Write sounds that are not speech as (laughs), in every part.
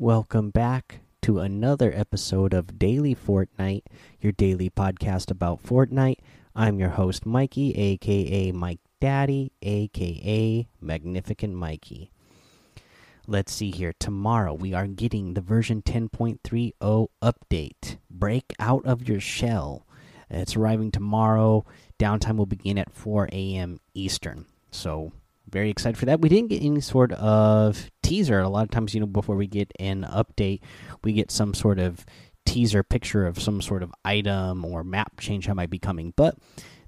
Welcome back to another episode of Daily Fortnite, your daily podcast about Fortnite. I'm your host, Mikey, aka Mike Daddy, aka Magnificent Mikey. Let's see here. Tomorrow we are getting the version 10.30 update. Break out of your shell. It's arriving tomorrow. Downtime will begin at 4 a.m. Eastern. So very excited for that. We didn't get any sort of teaser. A lot of times, you know, before we get an update, we get some sort of teaser picture of some sort of item or map change that might be coming. But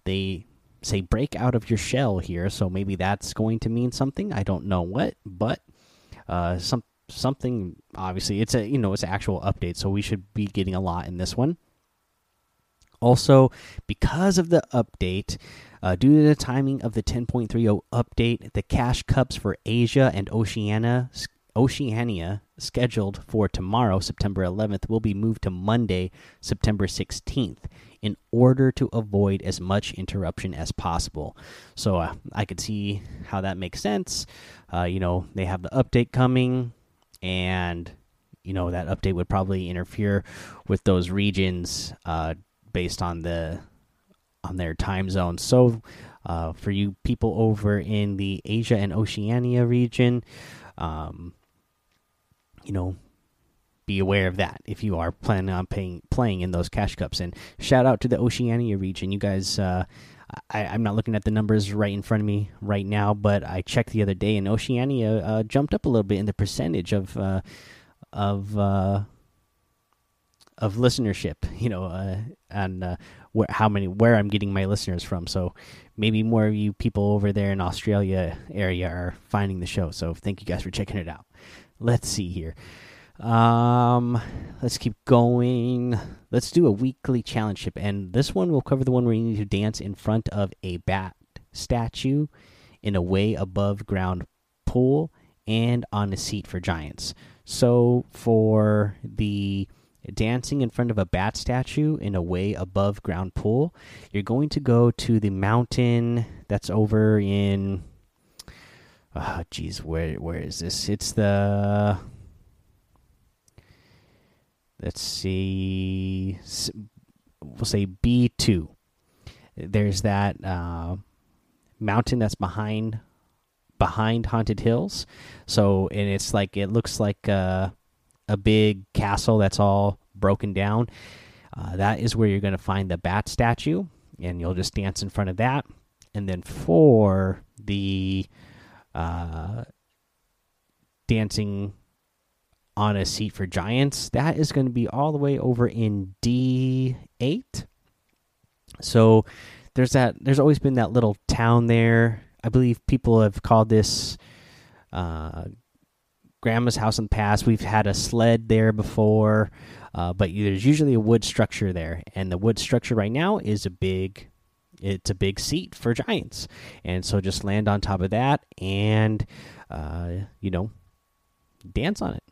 they say break out of your shell here, so maybe that's going to mean something. I don't know what, but uh, some something. Obviously, it's a you know it's an actual update, so we should be getting a lot in this one. Also, because of the update, uh, due to the timing of the 10.30 update, the cash cups for Asia and Oceania, Oceania scheduled for tomorrow, September 11th, will be moved to Monday, September 16th, in order to avoid as much interruption as possible. So uh, I could see how that makes sense. Uh, you know, they have the update coming, and you know that update would probably interfere with those regions uh, based on the on their time zone. So, uh, for you people over in the Asia and Oceania region, um, you know, be aware of that if you are planning on paying, playing in those cash cups. And shout out to the Oceania region. You guys, uh, I, am not looking at the numbers right in front of me right now, but I checked the other day, and Oceania uh, jumped up a little bit in the percentage of uh, of uh, of listenership. You know, uh, and uh, where how many where I'm getting my listeners from. So maybe more of you people over there in Australia area are finding the show. So thank you guys for checking it out. Let's see here. Um, let's keep going. Let's do a weekly challenge ship, and this one will cover the one where you need to dance in front of a bat statue in a way above ground pool and on a seat for giants. So for the dancing in front of a bat statue in a way above ground pool, you're going to go to the mountain that's over in. Oh, geez, where where is this? It's the. Let's see. We'll say B two. There's that uh, mountain that's behind behind haunted hills. So and it's like it looks like. Uh, a big castle that's all broken down. Uh, that is where you're going to find the bat statue, and you'll just dance in front of that. And then for the uh, dancing on a seat for giants, that is going to be all the way over in D8. So there's that. There's always been that little town there. I believe people have called this uh, grandma's house in the past. We've had a sled there before, uh, but there's usually a wood structure there, and the wood structure right now is a big. It's a big seat for giants, and so just land on top of that, and uh, you know, dance on it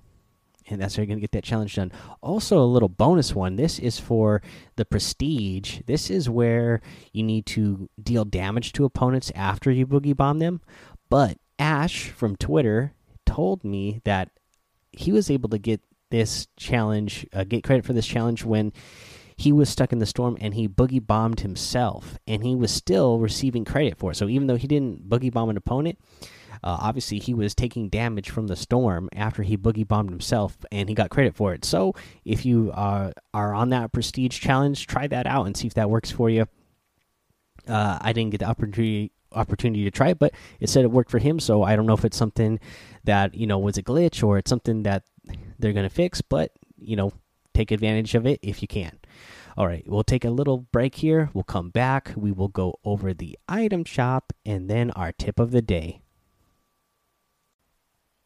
and that's how you're going to get that challenge done. Also, a little bonus one. This is for the prestige. This is where you need to deal damage to opponents after you boogie bomb them. But Ash from Twitter told me that he was able to get this challenge, uh, get credit for this challenge when he was stuck in the storm and he boogie bombed himself, and he was still receiving credit for it. So even though he didn't boogie bomb an opponent, uh, obviously he was taking damage from the storm after he boogie bombed himself, and he got credit for it. So if you uh, are on that prestige challenge, try that out and see if that works for you. Uh, I didn't get the opportunity opportunity to try it, but it said it worked for him. So I don't know if it's something that you know was a glitch or it's something that they're gonna fix. But you know, take advantage of it if you can. All right, we'll take a little break here. We'll come back. We will go over the item shop and then our tip of the day.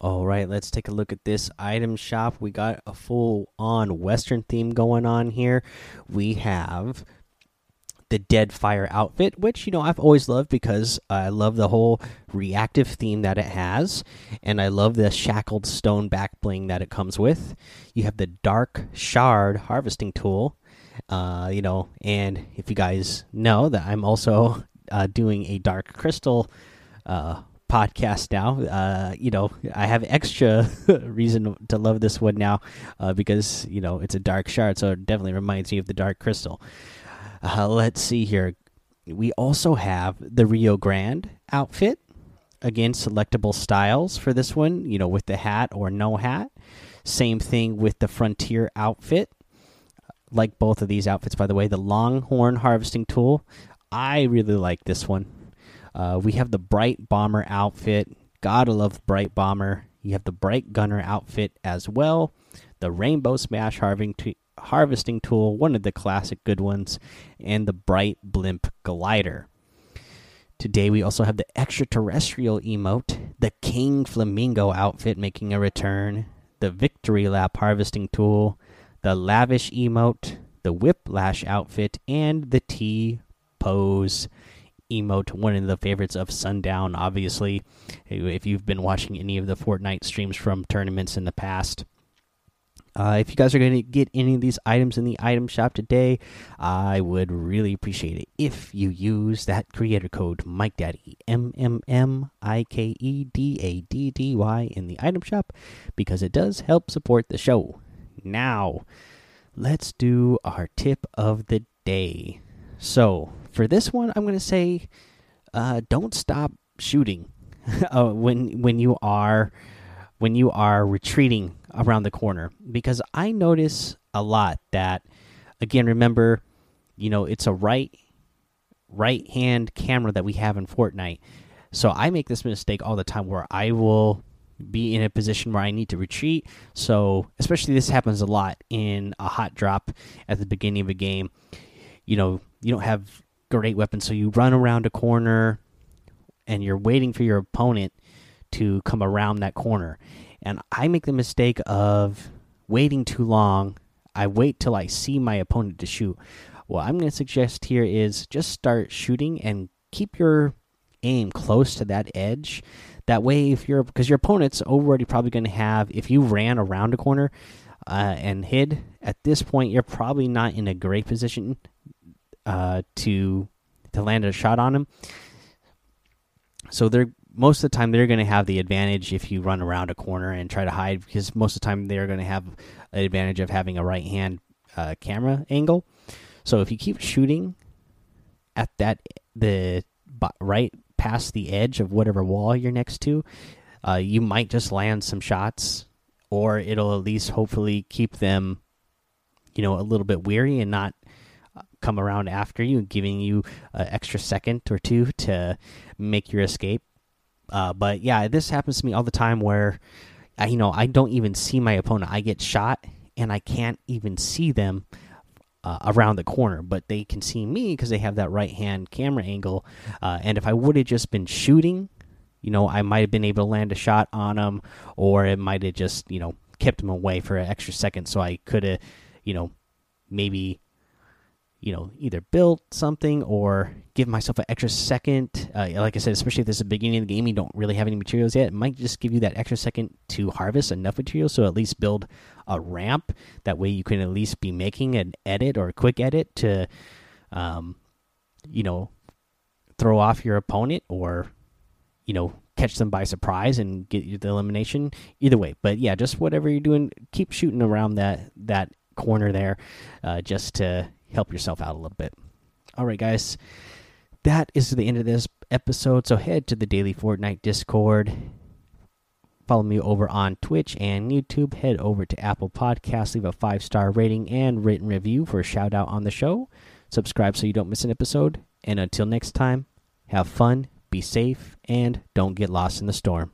All right, let's take a look at this item shop. We got a full on Western theme going on here. We have the Dead Fire outfit, which you know I've always loved because I love the whole reactive theme that it has, and I love the shackled stone back bling that it comes with. You have the Dark Shard harvesting tool, uh, you know, and if you guys know that I'm also uh, doing a Dark Crystal uh, podcast now. Uh, you know, I have extra (laughs) reason to love this one now uh, because you know it's a dark shard, so it definitely reminds me of the dark crystal. Uh, let's see here. We also have the Rio Grande outfit. Again, selectable styles for this one. You know, with the hat or no hat. Same thing with the Frontier outfit. Like both of these outfits, by the way, the Longhorn harvesting tool. I really like this one. Uh, we have the Bright Bomber outfit. Gotta love Bright Bomber. You have the Bright Gunner outfit as well. The Rainbow Smash harvesting tool, one of the classic good ones, and the Bright Blimp glider. Today we also have the extraterrestrial emote, the King Flamingo outfit making a return, the Victory Lap harvesting tool, the Lavish emote, the Whiplash outfit, and the T pose emote, one of the favorites of Sundown, obviously. If you've been watching any of the Fortnite streams from tournaments in the past. Uh, if you guys are going to get any of these items in the item shop today, I would really appreciate it if you use that creator code Mike Daddy M M M I K E D A D D Y in the item shop because it does help support the show. Now, let's do our tip of the day. So, for this one, I'm going to say uh, don't stop shooting (laughs) uh, when when you are when you are retreating around the corner because I notice a lot that again remember you know it's a right right hand camera that we have in Fortnite so I make this mistake all the time where I will be in a position where I need to retreat so especially this happens a lot in a hot drop at the beginning of a game you know you don't have great weapons. So you run around a corner and you're waiting for your opponent to come around that corner. And I make the mistake of waiting too long. I wait till I see my opponent to shoot. What I'm going to suggest here is just start shooting and keep your aim close to that edge. That way, if you're because your opponent's already probably going to have, if you ran around a corner uh, and hid, at this point, you're probably not in a great position uh, to to land a shot on him. So they're most of the time they're going to have the advantage if you run around a corner and try to hide because most of the time they're going to have an advantage of having a right hand uh, camera angle. So if you keep shooting at that the right past the edge of whatever wall you're next to, uh, you might just land some shots, or it'll at least hopefully keep them, you know, a little bit weary and not come around after you, giving you an extra second or two to make your escape. Uh, but yeah, this happens to me all the time where, I, you know, I don't even see my opponent. I get shot and I can't even see them uh, around the corner, but they can see me because they have that right hand camera angle. Uh, and if I would have just been shooting, you know, I might have been able to land a shot on them, or it might have just, you know, kept them away for an extra second. So I could have, you know, maybe you know either build something or give myself an extra second. Uh, like i said especially if this is the beginning of the game you don't really have any materials yet it might just give you that extra second to harvest enough materials so at least build a ramp. That way you can at least be making an edit or a quick edit to um, you know throw off your opponent or you know catch them by surprise and get the elimination. Either way but yeah just whatever you're doing keep shooting around that that corner there uh, just to help yourself out a little bit. All right, guys, that is the end of this episode. So head to the Daily Fortnite Discord. Follow me over on Twitch and YouTube. Head over to Apple Podcasts, leave a five star rating and written review for a shout out on the show. Subscribe so you don't miss an episode. And until next time, have fun, be safe, and don't get lost in the storm.